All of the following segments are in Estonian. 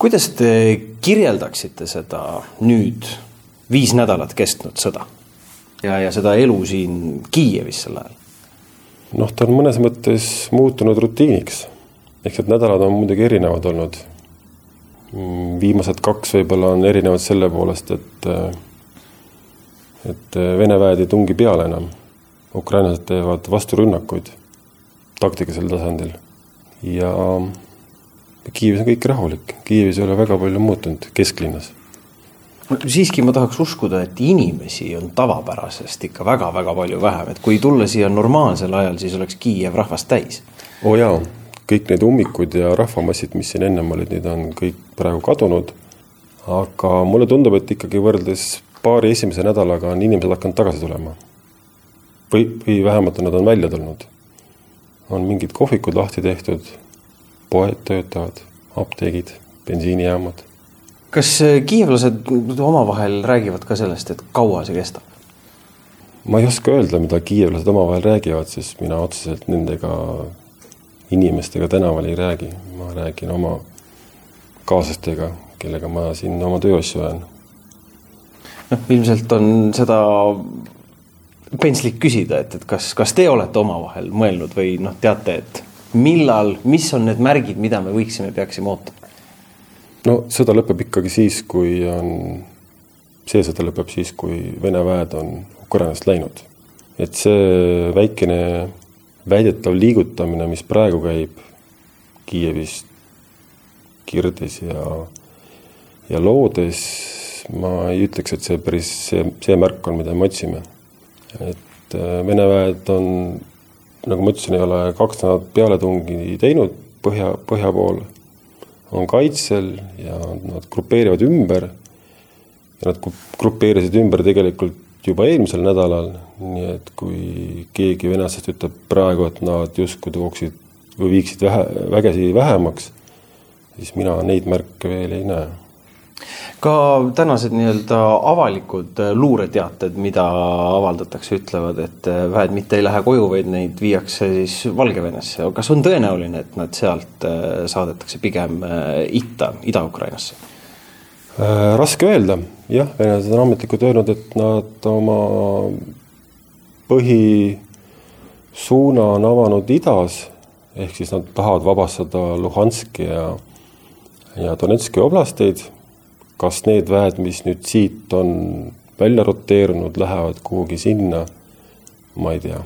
kuidas te kirjeldaksite seda nüüd viis nädalat kestnud sõda ja, ja seda elu siin Kiievis sel ajal? noh, ta on mõnes mõttes muutunud rutiiniks. ehk et nädalad on muidugi erinevad olnud. Mm, viimased kaks võib-olla on erinevad selle poolest, et et Vene väed ei tungi peale enam. ukrainlased teevad vasturünnakuid taktikalisel tasandil ja Kiievis on kõik rahulik, Kiievis ei ole väga palju muutunud kesklinnas siiski ma tahaks uskuda, et inimesi on tavapärasest ikka väga-väga palju vähem, et kui tulla siia normaalsel ajal, siis oleks Kiiev rahvast täis. oo jaa, kõik need ummikud ja rahvamassid, mis siin ennem olid, need on kõik praegu kadunud. aga mulle tundub, et ikkagi võrreldes paari esimese nädalaga on inimesed hakanud tagasi tulema. või, või vähemalt nad on välja tulnud. on mingid kohvikud lahti tehtud, poed töötavad, apteegid, bensiinijaamad kas äh, kiivlased omavahel räägivad ka sellest, et kaua see kestab? ma ei oska öelda, mida kiivlased omavahel räägivad, sest mina otseselt nendega, inimestega tänaval ei räägi, ma räägin oma kaaslastega, kellega ma siin oma tööasju ajan. noh, ilmselt on seda pentslik küsida, et, et kas, kas te olete omavahel mõelnud või noh, teate, et millal, mis on need märgid, mida me võiksime, peaksime ootama? no sõda lõpeb ikkagi siis, kui on, see sõda lõpeb siis, kui Vene väed on Ukrainast läinud. et see väikene väidetav liigutamine, mis praegu käib Kiievis, Kirdis ja, ja Loodes, ma ei ütleks, et see päris see, see märk on, mida me otsime. et äh, Vene väed on, nagu ma ütlesin, ei ole kaks nädalat pealetungi teinud põhja, põhja poole on kaitsel ja nad grupeerivad ümber. ja nad grupeerisid ümber tegelikult juba eelmisel nädalal, nii et kui keegi venelastest ütleb praegu, et nad justkui tooksid või viiksid vähe, vägesi vähemaks, siis mina neid märke veel ei näe ka tänased nii-öelda avalikud äh, luureteated, mida avaldatakse, ütlevad, et äh, väed mitte ei lähe koju, vaid neid viiakse siis Valgevenesse. kas on tõenäoline, et nad sealt äh, saadetakse pigem itta, Ida-Ukrainasse? raske öelda, jah, venelased on ametlikult öelnud, et nad oma põhisuuna on avanud idas, ehk siis nad tahavad vabastada Luhanski ja, ja Donetski oblasteid kas need väed, mis nüüd siit on välja roteerunud, lähevad kuhugi sinna, ma ei tea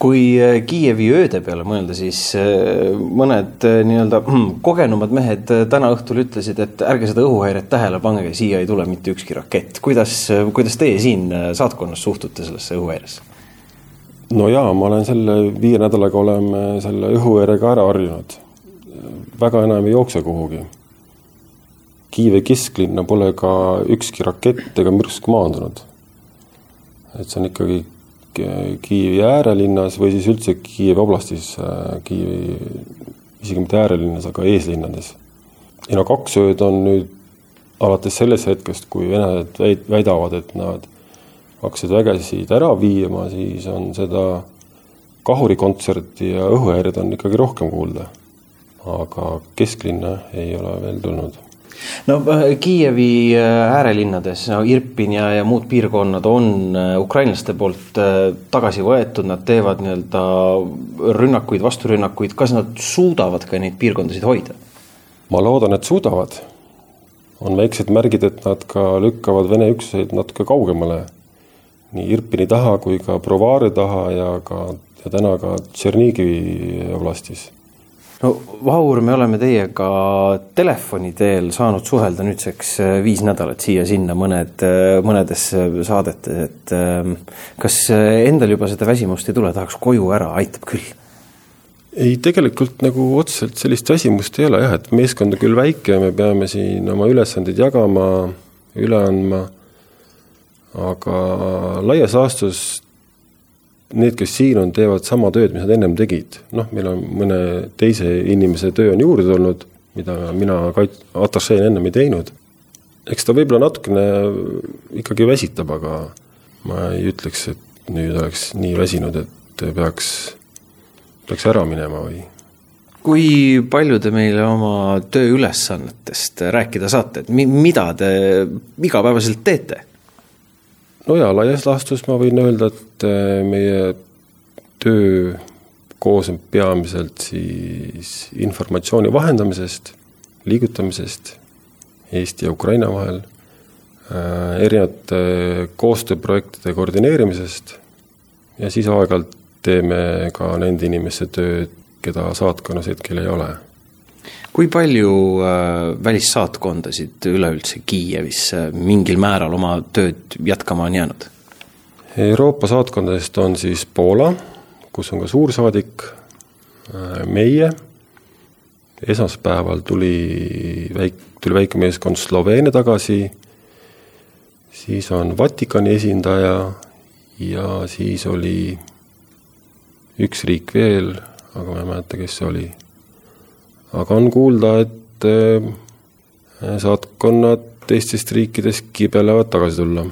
kui äh, Kiievi ööde peale mõelda, siis äh, mõned äh, nii-öelda hmm, kogenumad mehed täna õhtul ütlesid, et ärge seda õhuhäiret tähele pange, siia ei tule mitte ükski rakett. kuidas, kuidas teie siin saatkonnas suhtute sellesse õhuhäiresse? no jaa, ma olen selle viie nädalaga oleme selle õhuhäirega ära harjunud. väga enam ei jookse kuhugi Kiievi kesklinna pole ka ükski rakett ega mürsk maandunud. et see on ikkagi Kiievi äärelinnas või siis üldse Kiievi oblastis, äh, Kiievi, isegi mitte äärelinnas, aga eeslinnades. ja no kaks ööd on nüüd alates sellest hetkest, kui venelased väidavad, et nad hakkasid vägesid ära viima, siis on seda kahurikontserti ja õhuhäired on ikkagi rohkem kuulda. aga kesklinna ei ole veel tulnud no äh, Kiievi äh, äärelinnades, no Irpin ja, ja muud piirkonnad on äh, ukrainlaste poolt tagasi võetud, nad teevad nii-öelda rünnakuid, vasturünnakuid, kas nad suudavad ka neid piirkondasid hoida? ma loodan, et suudavad. on väiksed märgid, et nad ka lükkavad Vene üksuseid natuke kaugemale. nii Irpini taha kui ka Brovari taha ja ka, ja täna ka Tšernigivi oblastis no Vahur, me oleme teiega telefoni teel saanud suhelda nüüdseks äh, viis nädalat siia-sinna mõned, äh, mõnedes äh, saadetes, et ähm, kas endal juba seda väsimust ei tule, tahaks koju ära, aitab küll? ei, tegelikult nagu otseselt sellist väsimust ei ole jah, et meeskond on küll väike ja me peame siin oma ülesandeid jagama, üle andma, aga laias laastus need, kes siin on, teevad sama tööd, mis nad ennem tegid. noh, meil on mõne teise inimese töö on juurde tulnud, mida mina kait-, atašeena ennem ei teinud. eks ta võib-olla natukene ikkagi väsitab, aga ma ei ütleks, et nüüd oleks nii väsinud, et peaks, peaks ära minema või kui palju te meile oma tööülesannetest rääkida saate, et mi-, mida te igapäevaselt teete? No jaa, laias laastus ma võin öelda, et äh, meie töö koosneb peamiselt siis informatsiooni vahendamisest, liigutamisest Eesti ja Ukraina vahel, äh, erinevate koostööprojektide koordineerimisest ja siis aeg-ajalt teeme ka nende inimeste tööd, keda saatkonnas hetkel ei ole. Kui palju äh, välissaatkondasid üleüldse Kiievis äh, mingil määral oma tööd jätkama on jäänud? Euroopa saatkondadest on siis Poola, kus on ka suursaadik, äh, meie, esmaspäeval tuli väik-, tuli väike meeskond Sloveenia tagasi, siis on Vatikani esindaja ja siis oli üks riik veel, aga ma ei mäleta, kes see oli. Aga on kuulda, et äh, saatkonnad teistest riikidest kibelevad tagasi tulla.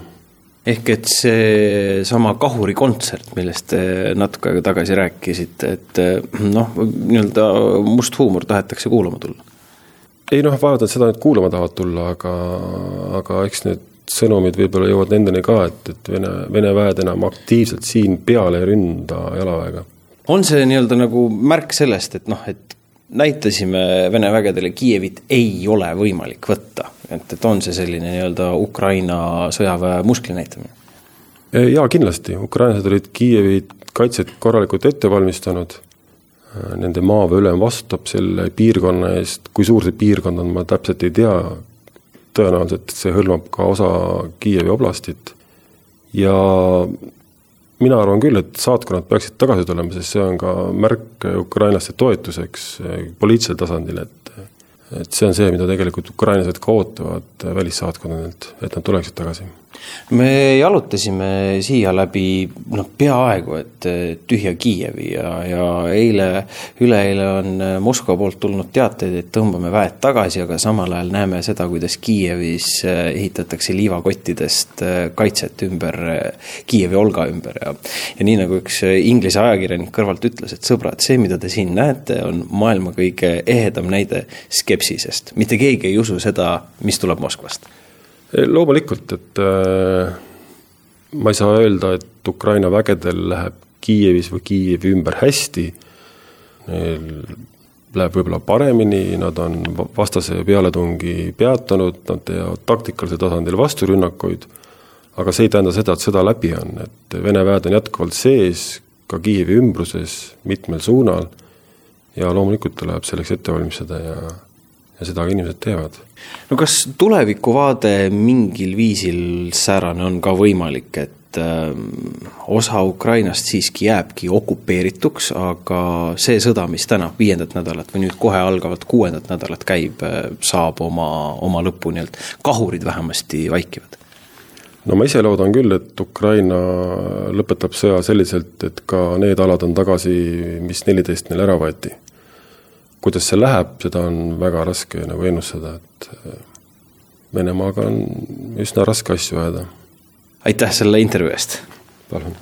ehk et seesama Kahuri kontsert, millest te natuke aega tagasi rääkisite, et äh, noh, nii-öelda must huumor tahetakse kuulama tulla? ei noh, vaevalt nad seda nüüd kuulama tahavad tulla, aga, aga eks need sõnumid võib-olla jõuavad nendeni ka, et, et Vene, Vene väed enam aktiivselt siin peale ei ründa jalaväega on see nii-öelda nagu märk sellest, et noh, et näitasime Vene vägedele Kiievit ei ole võimalik võtta, et, et on see selline nii-öelda Ukraina sõjaväe muskli näitamine? jaa, kindlasti, ukrainlased olid Kiievi kaitset korralikult ette valmistanud, nende maaväeülem vastutab selle piirkonna eest, kui suur see piirkond on, ma täpselt ei tea, tõenäoliselt see hõlmab ka osa Kiievi oblastit. Ja mina arvan küll, et saatkonnad peaksid tagasi tulema, sest see on ka märk ukrainlaste toetuseks poliitilisel tasandil, et et see on see, mida tegelikult ukrainlased ka ootavad välissaatkonnadelt, et nad tuleksid tagasi me jalutasime siia läbi noh, peaaegu et tühja Kiievi ja, ja eile, üleeile on Moskva poolt tulnud teateid, et tõmbame väed tagasi, aga samal ajal näeme seda, kuidas Kiievis ehitatakse liivakottidest kaitset ümber, Kiievi olga ümber ja ja nii, nagu üks Inglise ajakirjanik kõrvalt ütles, et sõbrad, see, mida te siin näete, on maailma kõige ehedam näide skepsisest. mitte keegi ei usu seda, mis tuleb Moskvast loomulikult, et äh, ma ei saa öelda, et Ukraina vägedel läheb Kiievis või Kiievi ümber hästi, neil läheb võib-olla paremini, nad on vastase pealetungi peatanud, nad teevad taktikalisel tasandil vasturünnakuid, aga see ei tähenda seda, et sõda läbi on, et Vene väed on jätkuvalt sees, ka Kiievi ümbruses, mitmel suunal, ja loomulikult tuleb selleks ette valmistada ja ja seda inimesed teevad. no kas tulevikuvaade mingil viisil säärane on ka võimalik, et äh, osa Ukrainast siiski jääbki okupeerituks, aga see sõda, mis täna viiendat nädalat või nüüd kohe algavat kuuendat nädalat käib, äh, saab oma, oma lõpu nii-öelda, kahurid vähemasti vaikivad? no ma ise loodan küll, et Ukraina lõpetab sõja selliselt, et ka need alad on tagasi, mis neliteist neil ära võeti kuidas see läheb, seda on väga raske nagu ennustada, et äh, Venemaaga on üsna raske asju ajada. aitäh selle intervjuu eest! palun!